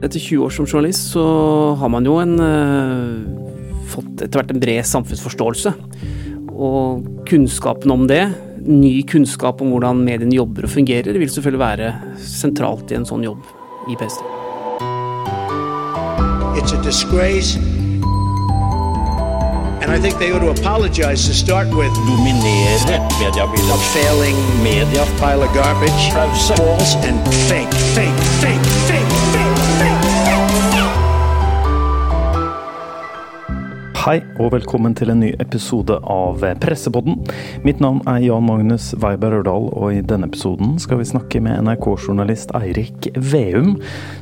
Etter 20 år som journalist så har man jo en, uh, fått etter hvert en bred samfunnsforståelse. Og kunnskapen om det, ny kunnskap om hvordan mediene jobber og fungerer, vil selvfølgelig være sentralt i en sånn jobb i PST. It's a disgrace. And I think they ought to apologize to start with. Dominere mediebildet. Failing media. Pile of garbage. False and fake, fake, fake, fake, Hei og velkommen til en ny episode av Pressepodden. Mitt navn er Jan Magnus Weiber Ørdal, og i denne episoden skal vi snakke med NRK-journalist Eirik Veum,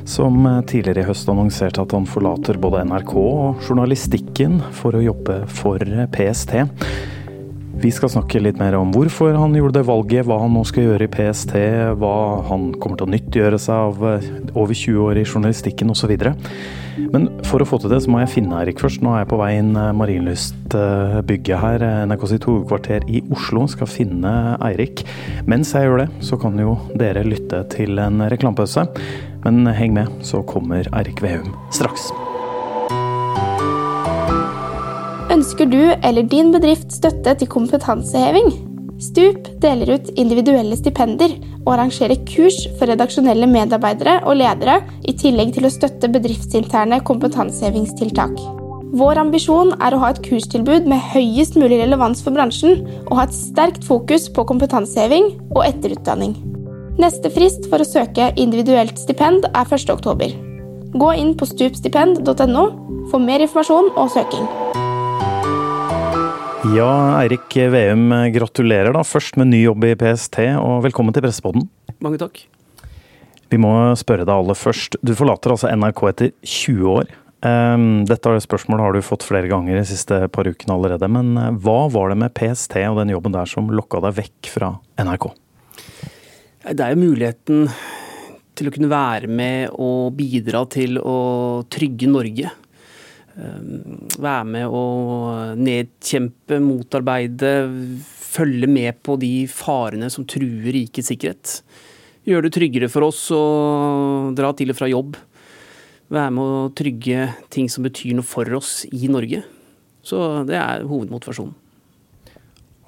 som tidligere i høst annonserte at han forlater både NRK og journalistikken for å jobbe for PST. Vi skal snakke litt mer om hvorfor han gjorde det valget, hva han nå skal gjøre i PST, hva han kommer til å nyttiggjøre seg av eh, over 20 år i journalistikken osv. Men for å få til det, så må jeg finne Eirik først. Nå er jeg på vei inn eh, Marienlyst-bygget her, NRK sitt hovedkvarter i Oslo. Skal finne Eirik. Mens jeg gjør det, så kan jo dere lytte til en reklamepause. Men heng med, så kommer Eirik Veum straks. Ønsker du eller din bedrift støtte til kompetanseheving? Stup deler ut individuelle stipender og arrangerer kurs for redaksjonelle medarbeidere og ledere, i tillegg til å støtte bedriftsinterne kompetansehevingstiltak. Vår ambisjon er å ha et kurstilbud med høyest mulig relevans for bransjen, og ha et sterkt fokus på kompetanseheving og etterutdanning. Neste frist for å søke individuelt stipend er 1.10. Gå inn på stupstipend.no for mer informasjon og søking. Ja, Eirik Veum, gratulerer da først med ny jobb i PST, og velkommen til Pressepodden. Mange takk. Vi må spørre deg aller først. Du forlater altså NRK etter 20 år. Ehm, dette spørsmålet har du fått flere ganger de siste par ukene allerede, men eh, hva var det med PST og den jobben der som lokka deg vekk fra NRK? Det er jo muligheten til å kunne være med og bidra til å trygge Norge. Eh, være med å nedkjempe, motarbeide, følge med på de farene som truer rikets sikkerhet. Gjøre det tryggere for oss å dra til og fra jobb. Være med å trygge ting som betyr noe for oss i Norge. Så det er hovedmotivasjonen.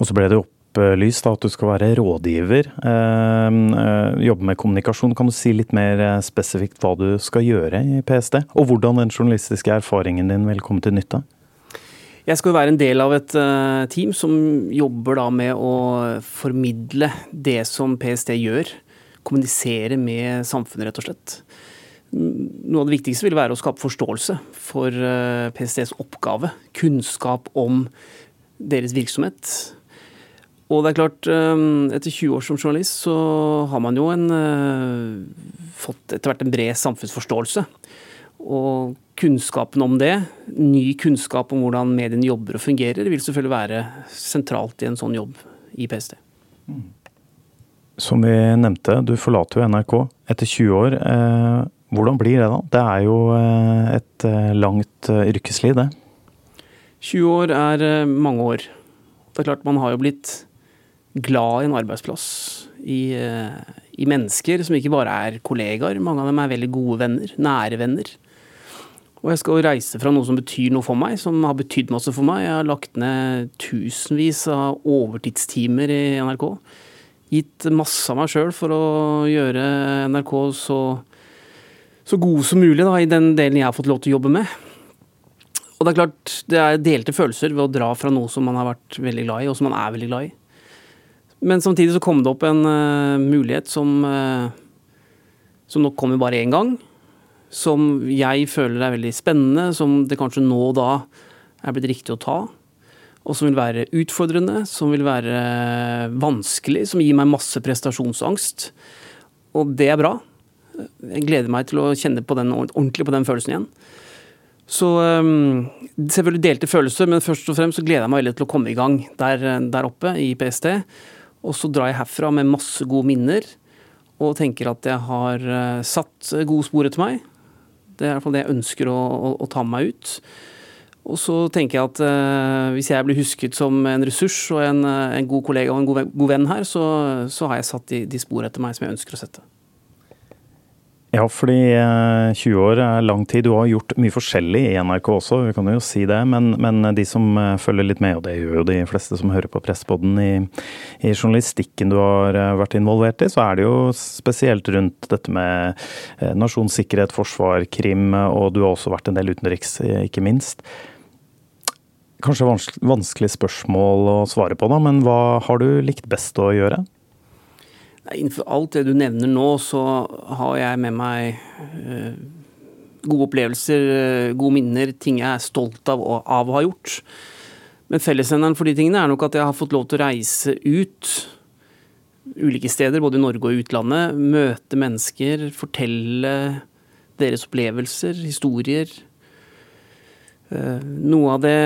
Og så ble det opp opplyst at du skal være rådgiver, ehm, eh, jobbe med kommunikasjon. Kan du si litt mer eh, spesifikt hva du skal gjøre i PST, og hvordan den journalistiske erfaringen din vil komme til nytte? Jeg skal være en del av et eh, team som jobber da med å formidle det som PST gjør. Kommunisere med samfunnet, rett og slett. Noe av det viktigste vil være å skape forståelse for PSTs oppgave. Kunnskap om deres virksomhet og det er klart, ehm, etter 20 år som journalist så har man jo en, eh, fått etter hvert en bred samfunnsforståelse. Og kunnskapen om det, ny kunnskap om hvordan mediene jobber og fungerer, vil selvfølgelig være sentralt i en sånn jobb i PST. Som vi nevnte, du forlater jo NRK etter 20 år. Eh, hvordan blir det da? Det er jo eh, et langt yrkesliv, det. 20 år er mange år. Det er klart man har jo blitt glad i en arbeidsplass. I, eh, I, mennesker som ikke bare er kollegaer. Mange av dem er veldig gode venner. Nære venner. Og jeg skal reise fra noe som betyr noe for meg, som har betydd masse for meg. Jeg har lagt ned tusenvis av overtidstimer i NRK. Gitt masse av meg sjøl for å gjøre NRK så, så god som mulig da, i den delen jeg har fått lov til å jobbe med. Og det er klart, det er delte følelser ved å dra fra noe som man har vært veldig glad i, og som man er veldig glad i. Men samtidig så kom det opp en uh, mulighet som, uh, som nok kommer bare én gang. Som jeg føler er veldig spennende, som det kanskje nå og da er blitt riktig å ta. Og som vil være utfordrende, som vil være vanskelig, som gir meg masse prestasjonsangst. Og det er bra. Jeg gleder meg til å kjenne på den, ordentlig på den følelsen igjen. Så um, selvfølgelig delte følelser, men først og fremst så gleder jeg meg veldig til å komme i gang der, der oppe i PST. Og så drar jeg herfra med masse gode minner og tenker at jeg har eh, satt gode spor etter meg. Det er i hvert fall det jeg ønsker å, å, å ta med meg ut. Og så tenker jeg at eh, hvis jeg blir husket som en ressurs og en, eh, en god kollega og en god, venn her, så, så, har jeg satt de, de spor etter meg som jeg ønsker å sette. Ja, fordi 20 år er lang tid. Du har gjort mye forskjellig i NRK også, vi kan jo si det. Men, men de som følger litt med, og det gjør jo de fleste som hører på Presspodden i, i, journalistikken du har vært involvert i, så er det jo spesielt rundt dette med nasjonssikkerhet, forsvar, krim, og du har også vært en del utenriks, ikke minst. Kanskje vanskelig spørsmål å svare på, da, men hva har du likt best å gjøre? Innenfor alt det du nevner nå, så har jeg med meg eh, gode opplevelser, eh, gode minner, ting jeg er stolt av, av å ha gjort. Men fellesnevneren for de tingene er nok at jeg har fått lov til å reise ut ulike steder, både i Norge og utlandet. Møte mennesker, fortelle deres opplevelser, historier. Eh, noe av det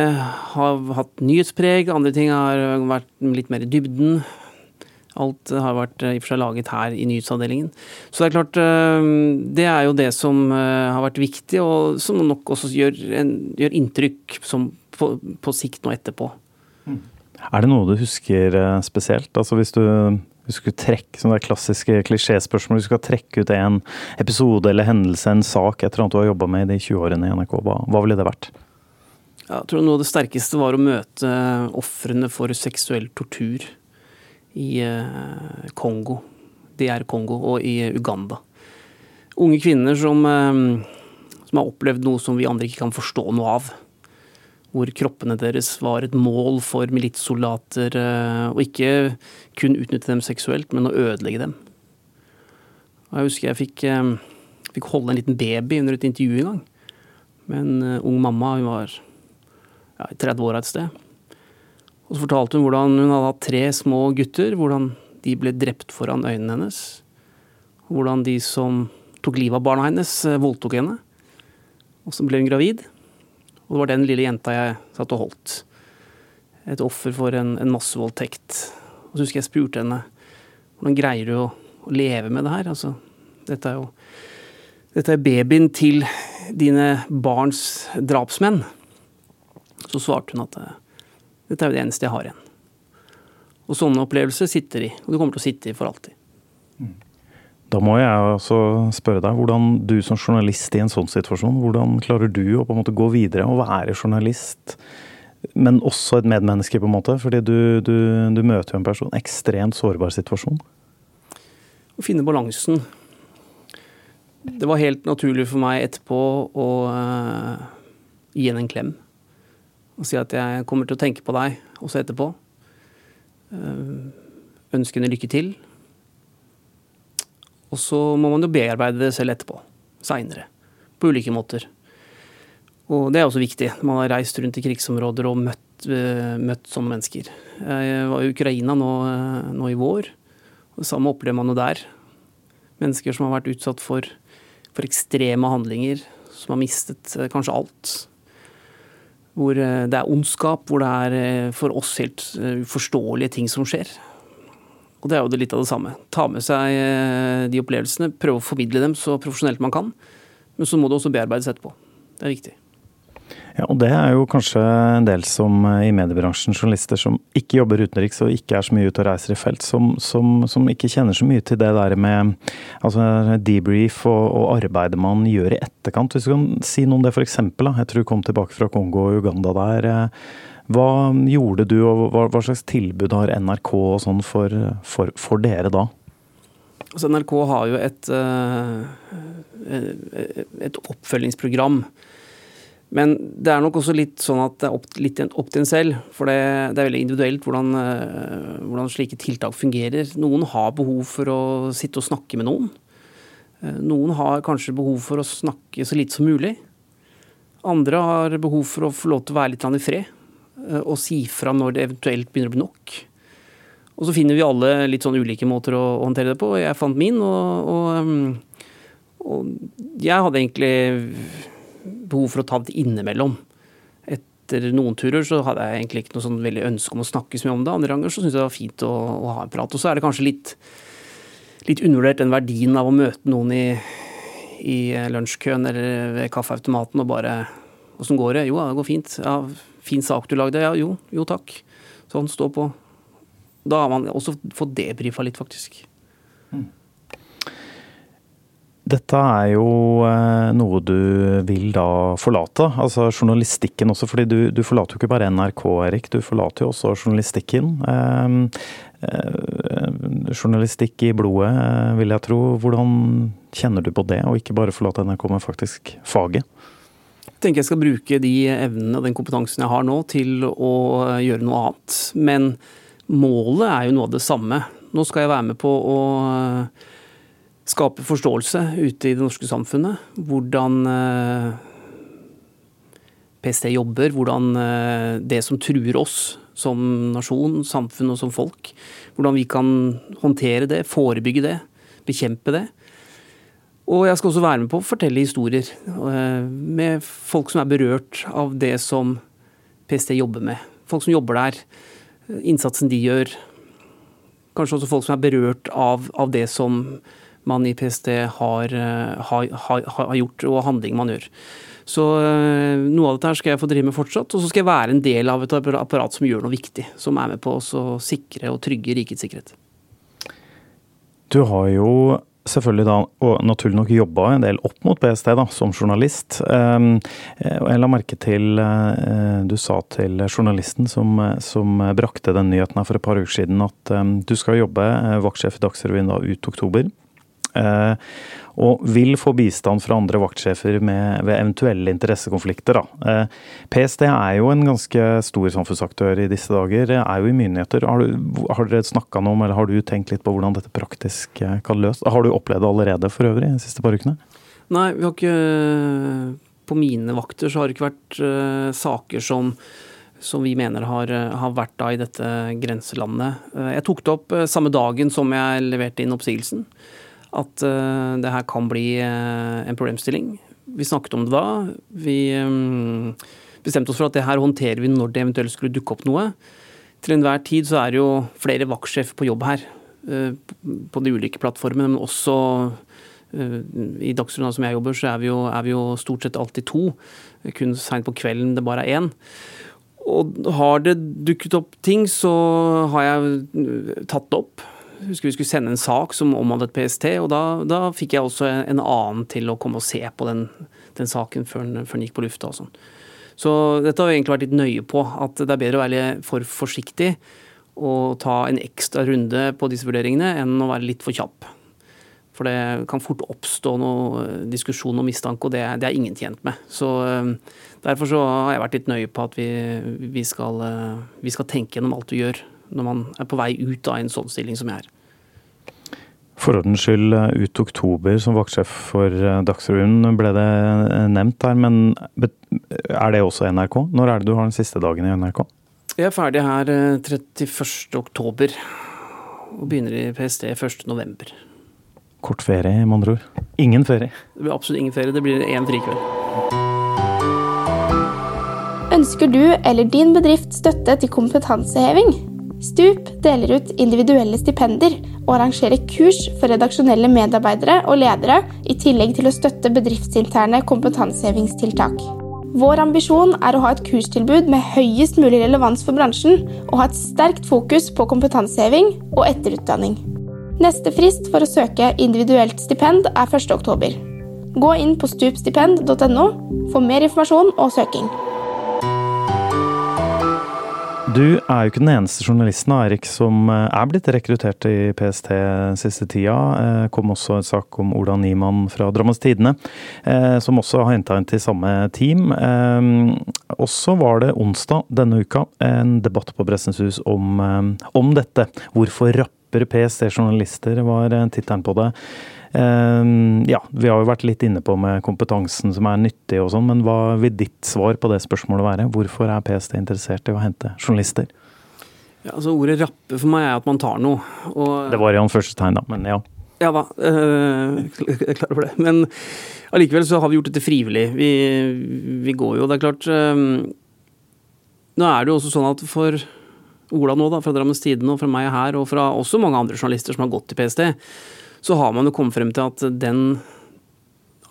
har hatt nyhetspreg, andre ting har vært litt mer i dybden. Alt har vært eh, i og for seg laget her i nyhetsavdelingen. Så det er klart, eh, det er jo det som har vært viktig, og som nok også gjør, en, gjør inntrykk på, på, sikt nå etterpå. Mm. Er det noe du husker spesielt? Altså hvis du, du skulle trekke sånne klassiske klisjéspørsmål, hvis du skal trekke ut en episode eller hendelse, en sak, et eller annet du har jobba med i de 20 årene i NRK, hva, hva ville det vært? Jeg tror noe av det sterkeste var å møte ofrene for seksuell tortur i eh, Kongo, DR Kongo og i Uganda. Unge kvinner som, eh, som har opplevd noe som vi andre ikke kan forstå noe av. Hvor kroppene deres var et mål for militssoldater, eh, og ikke kun utnytte dem seksuelt, men å ødelegge dem. Jeg husker jeg fikk, fikk holde en liten baby under et intervju en gang. Med en ung mamma. Hun var ja, 30 år et sted. Og så fortalte hun hvordan hun hadde hatt tre små gutter, hvordan de ble drept foran øynene hennes. Hvordan de som tok livet av barna hennes, eh, voldtok henne. Og så ble hun gravid. Og det var den lille jenta jeg satt og holdt. Et offer for en, en massevoldtekt. Og så husker jeg spurte henne hvordan greier du å, å leve med det her? Altså, dette er jo dette er babyen til dine barns drapsmenn. Så svarte hun at eh, dette er jo det eneste jeg har igjen. Og sånne opplevelser sitter i, og det kommer til å sitte i for alltid. Mm. Da må jeg også spørre deg, hvordan du som journalist i en sånn situasjon, hvordan klarer du å på en måte gå videre og være journalist, men også et medmenneske, på en måte? Fordi du, du, du møter jo en person, ekstremt sårbar situasjon. Å finne balansen. Det var helt naturlig for meg etterpå å uh, gi henne en klem og si at jeg kommer til å tenke på deg også etterpå. Eh, ønske henne lykke til. Og så må man jo bearbeide det selv etterpå. Seinere. På ulike måter. Og det er også viktig. Man har reist rundt i krigsområder og møtt, uh, møtt sånne mennesker. Jeg var i Ukraina nå, uh, nå, i vår. og Det samme opplever man jo der. Mennesker som har vært utsatt for, for ekstreme handlinger. Som har mistet kanskje alt hvor eh, det er ondskap, hvor det er eh, for oss helt eh, uforståelige ting som skjer. Og det er jo det litt av det samme. Ta med seg de opplevelsene, prøve å formidle dem så profesjonelt man kan. Men så må det også bearbeides etterpå. Det er viktig. Ja, og Det er jo kanskje en del som i mediebransjen, journalister som ikke jobber utenriks og ikke er så mye ute og reiser i felt, som, som, som ikke kjenner så mye til det der med altså debrief og, og, arbeidet man gjør i etterkant. Hvis du kan si noe om det f.eks. Jeg tror du kom tilbake fra Kongo og Uganda der. Hva gjorde du, og hva, hva slags tilbud har NRK og sånn for, for, for dere da? Altså NRK har jo et, eh, et oppfølgingsprogram men det er nok også litt sånn at det er opp, litt opp til en selv. For det, det er veldig individuelt hvordan, eh, hvordan, slike tiltak fungerer. Noen har behov for å sitte og snakke med noen. Eh, noen har kanskje behov for å snakke så lite som mulig. Andre har behov for å få lov til å være litt i fred eh, og si fra når det eventuelt begynner å bli nok. Og så finner vi alle litt sånn ulike måter å håndtere det på. Jeg fant min, og, og, og jeg hadde egentlig behov for å ta det innimellom. Etter noen turer så hadde jeg egentlig ikke noe sånn veldig ønske om å snakke så mye om det. Andre ganger så syntes jeg det var fint å, å, ha en prat. Og så er det kanskje litt, litt undervurdert den verdien av å møte noen i, i lunsjkøen eller ved kaffeautomaten og bare Åssen går det? Jo, det går fint. Ja, fin sak du lagde. Ja, jo, jo takk. Sånn, stå på. Da har man også fått debrifa litt, faktisk. Mm. Dette er jo eh, noe du vil da forlate, altså journalistikken også. fordi du, du forlater jo ikke bare NRK, Erik, du forlater jo også journalistikken. Eh, eh, journalistikk i blodet, eh, vil jeg tro. Hvordan kjenner du på det, og ikke bare forlate NRK, men faktisk faget? Jeg tenker jeg skal bruke de evnene og den kompetansen jeg har nå til å gjøre noe annet. Men målet er jo noe av det samme. Nå skal jeg være med på å skape forståelse ute i det norske samfunnet. Hvordan eh, PST jobber, hvordan eh, det som truer oss som nasjon, samfunn og som folk, hvordan vi kan håndtere det, forebygge det, bekjempe det. Og jeg skal også være med på å fortelle historier eh, med folk som er berørt av det som PST jobber med. Folk som jobber der, innsatsen de gjør. Kanskje også folk som er berørt av, av det som man i PST har, eh, har, har, har gjort, og handling man gjør. Så eh, noe av dette her skal jeg få drive med fortsatt. Og så skal jeg være en del av et apparat som gjør noe viktig. Som er med på å sikre og trygge rikets sikkerhet. Du har jo selvfølgelig da, og naturlig nok jobba en del opp mot PST da, som journalist. Um, jeg la merke til du sa til journalisten som, som, brakte den nyheten her for et par uker siden, at um, du skal jobbe vaktsjef i Dagsrevyen da ut oktober. Eh, og vil få bistand fra andre vaktsjefer med, ved eventuelle interessekonflikter. Da. PST er jo en ganske stor samfunnsaktør i disse dager, er jo i myndigheter. Har, du, har dere snakka noe om, eller har du tenkt litt på hvordan dette praktisk eh, kan løses? Har du opplevd det allerede for øvrig de siste par ukene? Nei, vi har ikke På mine vakter så har det ikke vært uh, saker som som vi mener har, har vært i dette grenselandet. Jeg tok det opp samme dagen som jeg leverte inn oppsigelsen at uh, det her kan bli uh, en problemstilling. Vi snakket om det da. Vi um, bestemte oss for at det her håndterer vi når det eventuelt skulle dukke opp noe. Til enhver tid så er det jo flere vaktsjefer på jobb her. Uh, på de ulike plattformene, men også i Dagsrevyen som jeg jobber, så er vi, jo, er vi jo stort sett alltid to. Kun seint på kvelden det bare er én. Og har det dukket opp ting, så har jeg tatt det opp husker vi skulle sende en sak som omhandlet PST, og da, da fikk jeg også en annen til å komme og se på den, den saken før den, før den, gikk på lufta og sånn. Så dette har vi egentlig vært litt nøye på, at det er bedre å være for forsiktig og ta en ekstra runde på disse vurderingene enn å være litt for kjapp. For det kan fort oppstå noe diskusjon og mistanke, og det, det er ingen tjent med. Så eh, Derfor så har jeg vært litt nøye på at vi, vi, skal, eh, vi skal tenke gjennom alt vi gjør når man er på vei ut av en sånn stilling som jeg er. For ordens skyld, eh, ut oktober som vaktsjef for eh, Dagsrevyen ble det eh, nevnt der, men er det også NRK? Når er det du har den siste dagen i NRK? Jeg er ferdig her 31. oktober og begynner i PST 1. november. Kort ferie, med andre ord. Ingen ferie? Det blir absolutt ingen ferie. Det blir én frikveld. Ønsker du eller din bedrift støtte til kompetanseheving? Stup deler ut individuelle stipender og arrangerer kurs for redaksjonelle medarbeidere og ledere, i tillegg til å støtte bedriftsinterne kompetansehevingstiltak. Vår ambisjon er å ha et kurstilbud med høyest mulig relevans for bransjen, og ha et sterkt fokus på kompetanseheving og etterutdanning. Neste frist for å søke individuelt stipend er 1.10. Gå inn på stupstipend.no for mer informasjon og søking. Du er jo ikke den eneste journalisten Erik, som eh, er blitt rekruttert i PST siste tida. Eh, kom også en sak om Ola Niemann fra Drammens Tidende, eh, som også har henta inn til samme team. Også var det onsdag denne uka en debatt på Pressens Hus om, om dette. Hvorfor rapper PST-journalister, var tittelen på det. Ehm, ja, vi har jo vært litt inne på med kompetansen som er nyttig og sånn, men hva vil ditt svar på det spørsmålet være? Hvorfor er PST interessert i å hente journalister? Ja, altså Ordet rappe for meg er at man tar noe. Og, det var i anførselstegn, da, men ja. Ja da, øh, jeg er klar over det. Men allikevel så har vi gjort dette frivillig. Vi, vi går jo, det er klart øh, Nå er det jo også sånn at for Ola nå, da, fra Drammens Tidende og fra meg her, og fra også mange andre journalister som har gått til PST, så har man jo kommet frem til at den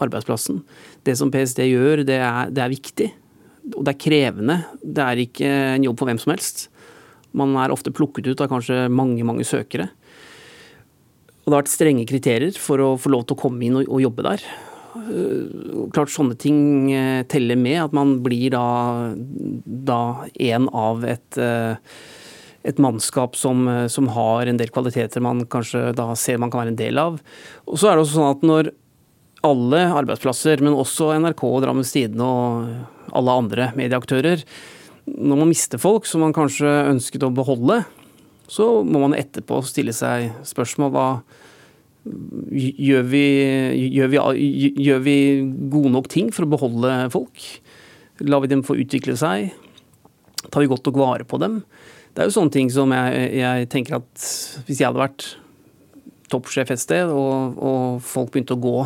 arbeidsplassen, det som PST gjør, det er, det er viktig. Og det er krevende. Det er ikke en jobb for hvem som helst. Man er ofte plukket ut av kanskje mange, mange søkere. Og det har vært strenge kriterier for å få lov til å komme inn og, og jobbe der. Klart sånne ting teller med, at man blir da, en av et et mannskap som, som, har en del kvaliteter man kanskje da ser man kan være en del av. Og så er det også sånn at når alle arbeidsplasser, men også NRK, Drammens Tidende og alle andre medieaktører, når man mister folk som man kanskje ønsket å beholde, så må man etterpå stille seg spørsmål hva gjør vi, gjør vi, gjør vi gode nok ting for å beholde folk? Lar vi dem få utvikle seg? Tar vi godt nok vare på dem? Det er jo sånne ting som jeg, jeg tenker at hvis jeg hadde vært toppsjef et sted, og, og, folk begynte å gå,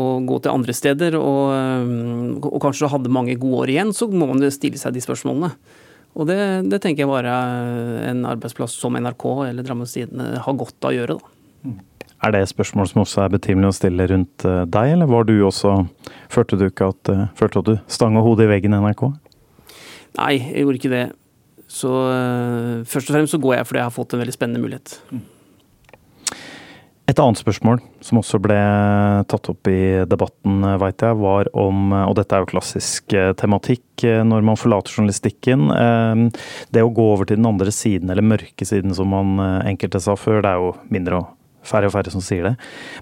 og gå til andre steder, og, og, kanskje hadde mange gode år igjen, så må man stille seg de spørsmålene. Og det, det tenker jeg bare en arbeidsplass som NRK eller Drammens Tidende har godt av å gjøre. da. Er det et spørsmål som også er betimelig å stille rundt eh, deg, eller var du også Følte du ikke at, eh, følte du stanga hodet i veggen i NRK? Nei, jeg gjorde ikke det. Så uh, først og fremst så går jeg fordi jeg har fått en veldig spennende mulighet. Et annet spørsmål som også ble tatt opp i debatten, veit jeg, var om, og dette er jo klassisk eh, tematikk eh, når man forlater journalistikken, det å gå over til den andre siden, eller mørke siden som man enkelte sa før, det er jo mindre å færre og færre som sier det.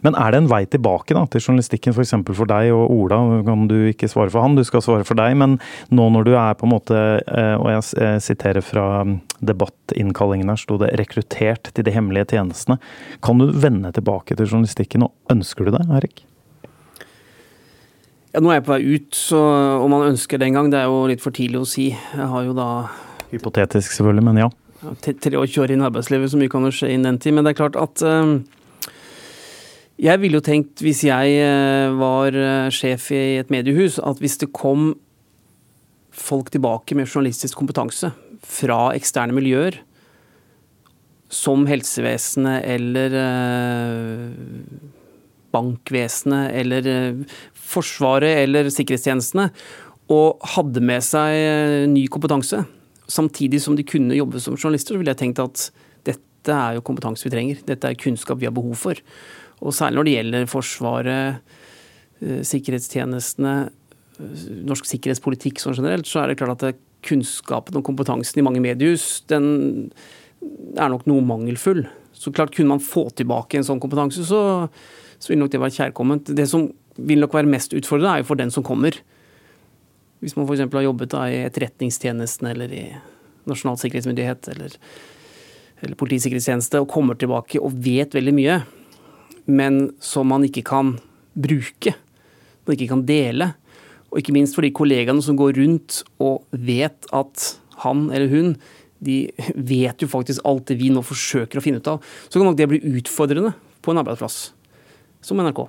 Men er det en vei tilbake da, til journalistikken f.eks. For, for deg og Ola? Kan du ikke svare for han, du skal svare for deg. Men nå når du er på en måte, eh, og jeg siterer fra mm, debattinnkallingen her, sto det 'rekruttert til de hemmelige tjenestene'. Kan du vende tilbake til journalistikken, og ønsker du det, Erik? Ja, nå er jeg på vei ut, så om man ønsker det en gang, det er jo litt for tidlig å si. Jeg har jo da Hypotetisk selvfølgelig, men ja tre år kjøre inn arbeidslivet, så mye kan jo skje innen den tid. Men det er klart at uh, Jeg ville jo tenkt, hvis jeg uh, var uh, sjef i et mediehus, at hvis det kom folk tilbake med journalistisk kompetanse fra eksterne miljøer, som helsevesenet eller bankvesenet eller Forsvaret eller sikkerhetstjenestene, og hadde med seg ny kompetanse, samtidig som de kunne jobbe som journalister, så ville jeg tenkt at dette er jo kompetanse vi trenger. Dette er kunnskap vi har behov for. Og særlig når det gjelder Forsvaret, eh, sikkerhetstjenestene, eh, norsk sikkerhetspolitikk sånn generelt, så er det klart at kunnskapen og kompetansen i mange mediehus, den er nok noe mangelfull. Så klart kunne man få tilbake en sånn kompetanse, så, så ville nok det være kjærkomment. Det som vil nok være mest utfordrende, er jo for den som kommer. Hvis man f.eks. har jobbet da, i Etterretningstjenesten eller i Nasjonal sikkerhetsmyndighet eller, eller Politisikkerhetstjeneste og kommer tilbake og vet veldig mye, men som man ikke kan bruke, man ikke kan dele. Og ikke minst for de kollegaene som går rundt og vet at han eller hun de vet jo faktisk alt det vi nå forsøker å finne ut av. Så kan nok det bli utfordrende på en arbeidsplass som NRK.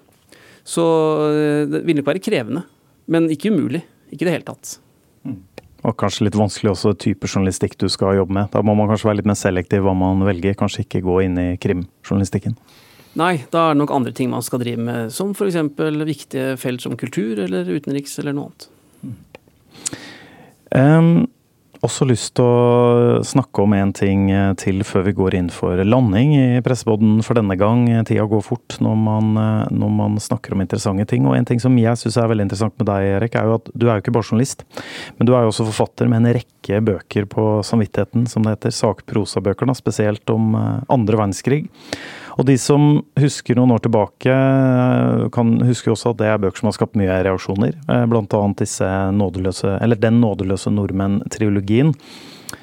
Så eh, det vil nok være krevende, men ikke umulig. Ikke i det hele tatt. Mm. Og kanskje litt vanskelig også type journalistikk du skal jobbe med. Da må man kanskje være litt mer selektiv hva man velger, kanskje ikke gå inn i krimjournalistikken. Nei, da er det nok andre ting man skal drive med, som f.eks. viktige felt som kultur eller utenriks eller noe annet. Mm. Um, også lyst til å snakke om en ting eh, til før vi går inn for landing i pressebåten for denne gang. Tida går fort når man, eh, når man snakker om interessante ting. Og en ting som jeg syns er veldig interessant med deg, Erik, er jo at du er jo ikke bare journalist, men du er jo også forfatter med en rekke bøker på samvittigheten, som det heter. Sakprosabøker, spesielt om eh, andre verdenskrig. Og de som husker noen år tilbake, kan huske også at det er bøker som har skapt mye reaksjoner. Eh, blant annet disse nådeløse, eller Den nådeløse nordmenn-trilogien.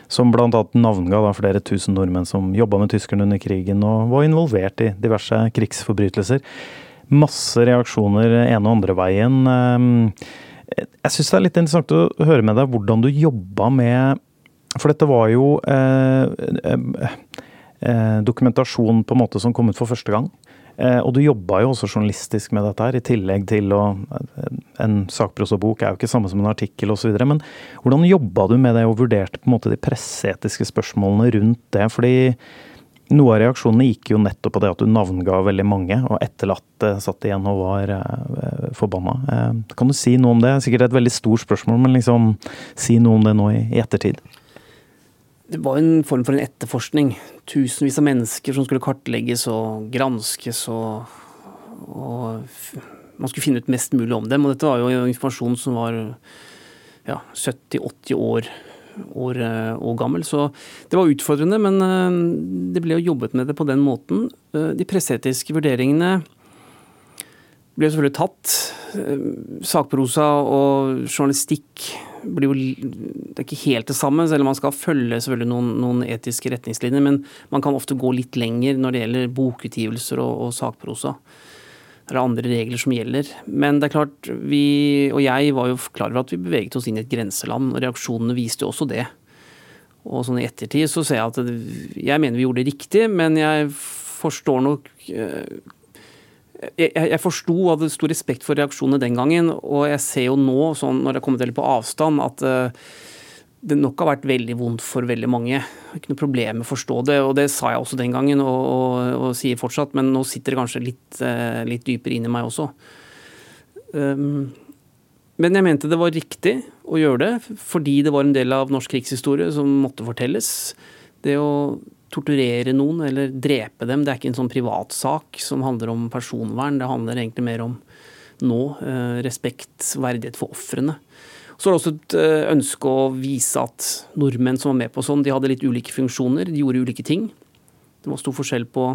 Som bl.a. navnga da flere tusen nordmenn som jobba med tyskerne under krigen og var involvert i diverse krigsforbrytelser. Masse reaksjoner ene og andre veien. Eh, jeg syns det er litt interessant å høre med deg hvordan du jobba med For dette var jo eh, eh, dokumentasjon på en måte som kom ut for første gang. Eh, og du jobba jo også journalistisk med dette her, i tillegg til å En sakprosabok er jo ikke samme som en artikkel osv. Men hvordan jobba du med det og vurderte på en måte de presseetiske spørsmålene rundt det? Fordi noe av reaksjonene gikk jo nettopp på det at du navnga veldig mange, og etterlatte satt igjen og var eh, forbanna. Eh, kan du si noe om det? Sikkert et veldig stort spørsmål, men liksom si noe om det nå i ettertid. Det var en form for en etterforskning. Tusenvis av mennesker som skulle kartlegges og granskes og, og man skulle finne ut mest mulig om dem. Og dette var jo informasjon som var ja, 70-80 år, år, år, gammel. Så det var utfordrende, men det ble jo jobbet med det på den måten. De presseetiske vurderingene ble selvfølgelig tatt. Eh, sakprosa og journalistikk blir jo Det er ikke helt det samme, selv om man skal følge selvfølgelig noen, noen, etiske retningslinjer. Men man kan ofte gå litt lenger når det gjelder bokutgivelser og, og sakprosa. Det er andre regler som gjelder. Men det er klart, vi og jeg var jo klar over at vi beveget oss inn i et grenseland, og reaksjonene viste jo også det. Og sånn i ettertid så ser jeg at jeg mener vi gjorde det riktig, men jeg forstår nok eh, jeg, jeg forsto og hadde stor respekt for reaksjonene den gangen, og jeg ser jo nå, sånn når det har kommet veldig på avstand, at uh, det nok har vært veldig vondt for veldig mange. Ikke noe problem med å forstå det, og det sa jeg også den gangen, og, og, og sier fortsatt, men nå sitter det kanskje litt, uh, litt dypere inn i meg også. Um, men jeg mente det var riktig å gjøre det, fordi det var en del av norsk krigshistorie som måtte fortelles. Det å torturere noen eller drepe dem. Det er ikke en sånn privatsak som handler om personvern. Det handler egentlig mer om nå eh, respekt, verdighet for ofrene. Så var det også et eh, ønske å vise at nordmenn som var med på sånn, de hadde litt ulike funksjoner. De gjorde ulike ting. Det var stor forskjell på,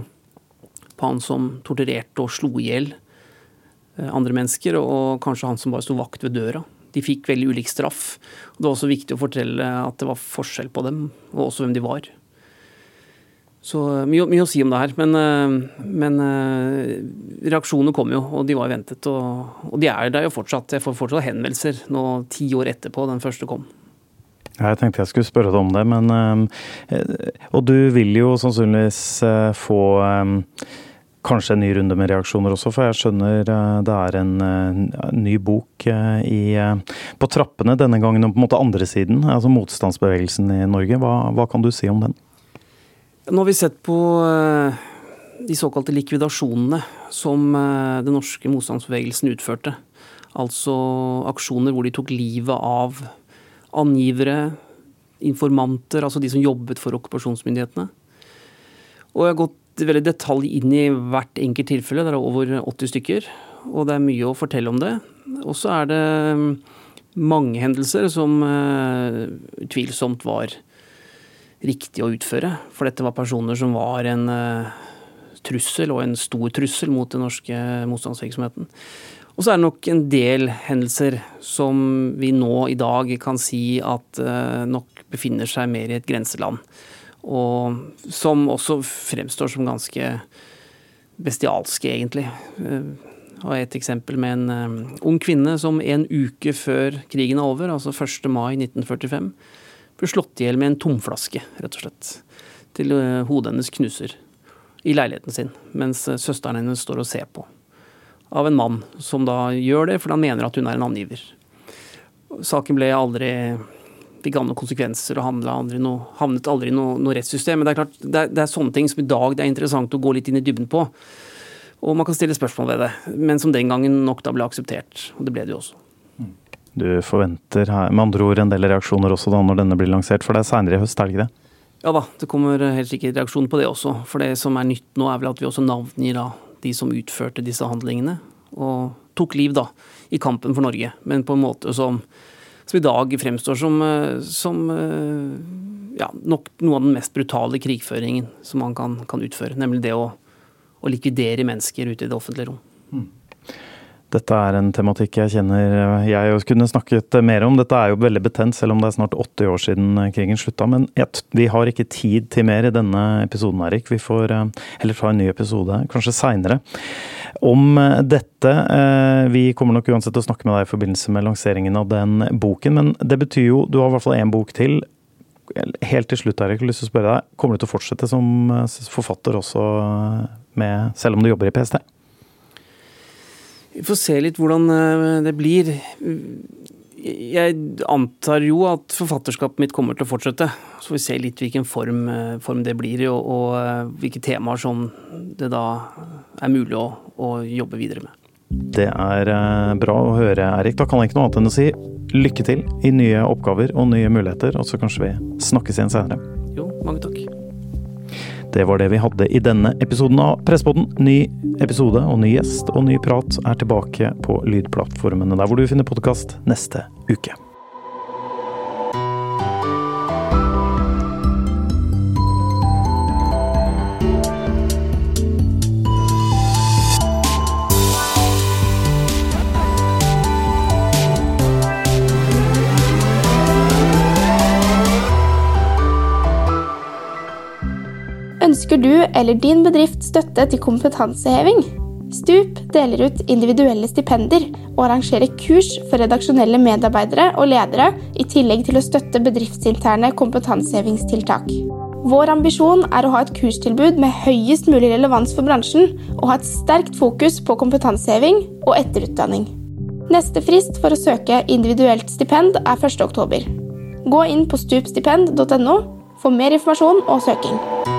på han som torturerte og slo i hjel eh, andre mennesker, og kanskje han som bare sto vakt ved døra. De fikk veldig ulik straff. Det var også viktig å fortelle at det var forskjell på dem, og også hvem de var. Så eh, mye, mye, å si om det her. Men, eh, men eh, reaksjonene kom jo, og de var ventet. Og, og, de er der jo fortsatt. Jeg får fortsatt henvendelser nå ti år etterpå den første kom. Jeg tenkte jeg skulle spørre deg om det, men Og du vil jo sannsynligvis få kanskje en ny runde med reaksjoner også, for jeg skjønner det er en ny bok i, på trappene denne gangen og på en måte andre siden, altså motstandsbevegelsen i Norge. Hva, hva kan du si om den? Nå har vi sett på eh, de såkalte likvidasjonene som eh, den norske motstandsbevegelsen utførte. Altså aksjoner hvor de tok livet av angivere, informanter, altså de som jobbet for okkupasjonsmyndighetene. Og jeg har gått veldig detalj inn i hvert enkelt tilfelle. Det er over 80 stykker, og det er mye å fortelle om det. Og så er det mm, mange hendelser som uh, utvilsomt var riktig å utføre. For dette var personer som var en uh, trussel, og en stor trussel, mot den norske motstandsvirksomheten. Og så er det nok en del hendelser som vi nå i dag kan si at uh, nok befinner seg mer i et grenseland. Og som også fremstår som ganske bestialske, egentlig. Jeg og et eksempel med en ung kvinne som en uke før krigen er over, altså 1. mai 1945, ble slått i hjel med en tomflaske, rett og slett. Til eh, hodet hennes knuser i leiligheten sin, mens eh, søsteren hennes står og ser på. Av en mann som da gjør det fordi han mener at hun er en angiver. Saken ble aldri fikk andre konsekvenser og aldri noe, havnet aldri i noe, noe, rettssystem. Men det er klart, det er, det er, sånne ting som i dag det er interessant å gå litt inn i dybden på. Og man kan stille spørsmål ved det, men som den gangen nok da ble akseptert. Og det ble det jo også. Du forventer med andre ord en del reaksjoner også da når denne blir lansert, for det er seinere i høst, er det ikke det? Ja da, det kommer helt sikkert reaksjon på det også. For det som er nytt nå, er vel at vi også navngir da de som utførte disse handlingene. Og tok liv, da, i kampen for Norge. Men på en måte som, som i dag fremstår som, som ja, nok noe av den mest brutale krigføringen som man kan, kan utføre. Nemlig det å, å likvidere mennesker ute i det offentlige rom. Dette er en tematikk jeg kjenner jeg kunne snakket mer om. Dette er jo veldig betent, selv om det er snart 80 år siden krigen slutta. Men vi har ikke tid til mer i denne episoden, Erik. Vi får eh, heller ta en ny episode, kanskje seinere, om eh, dette. Eh, vi kommer nok uansett til å snakke med deg i forbindelse med lanseringen av den boken, men det betyr jo Du har i hvert fall én bok til. Helt til slutt, Erik, jeg har lyst til å spørre deg, kommer du til å fortsette som forfatter også, med, selv om du jobber i PST? Vi får se litt hvordan eh, det blir. Jeg antar jo at forfatterskapet mitt kommer til å fortsette. Så får vi se litt hvilken form, eh, form det blir, og, og, eh, hvilke temaer som det da er mulig å, å jobbe videre med. Det er bra å høre, Erik. Da kan jeg ikke noe annet enn å si lykke til i nye oppgaver og nye muligheter, og så kanskje vi snakkes igjen senere. Jo, Mange takk. Det var det vi hadde i denne episoden av Presspodden. Ny episode og ny gjest og ny prat er tilbake på lydplattformene der hvor du finner podkast neste uke. Eller din bedrift støtte til kompetanseheving? Stup deler ut individuelle stipender og arrangerer kurs for redaksjonelle medarbeidere og ledere, i tillegg til å støtte bedriftsinterne kompetansehevingstiltak. Vår ambisjon er å ha et kurstilbud med høyest mulig relevans for bransjen, og ha et sterkt fokus på kompetanseheving og etterutdanning. Neste frist for å søke individuelt stipend er 1. oktober. Gå inn på stupstipend.no for mer informasjon og søking.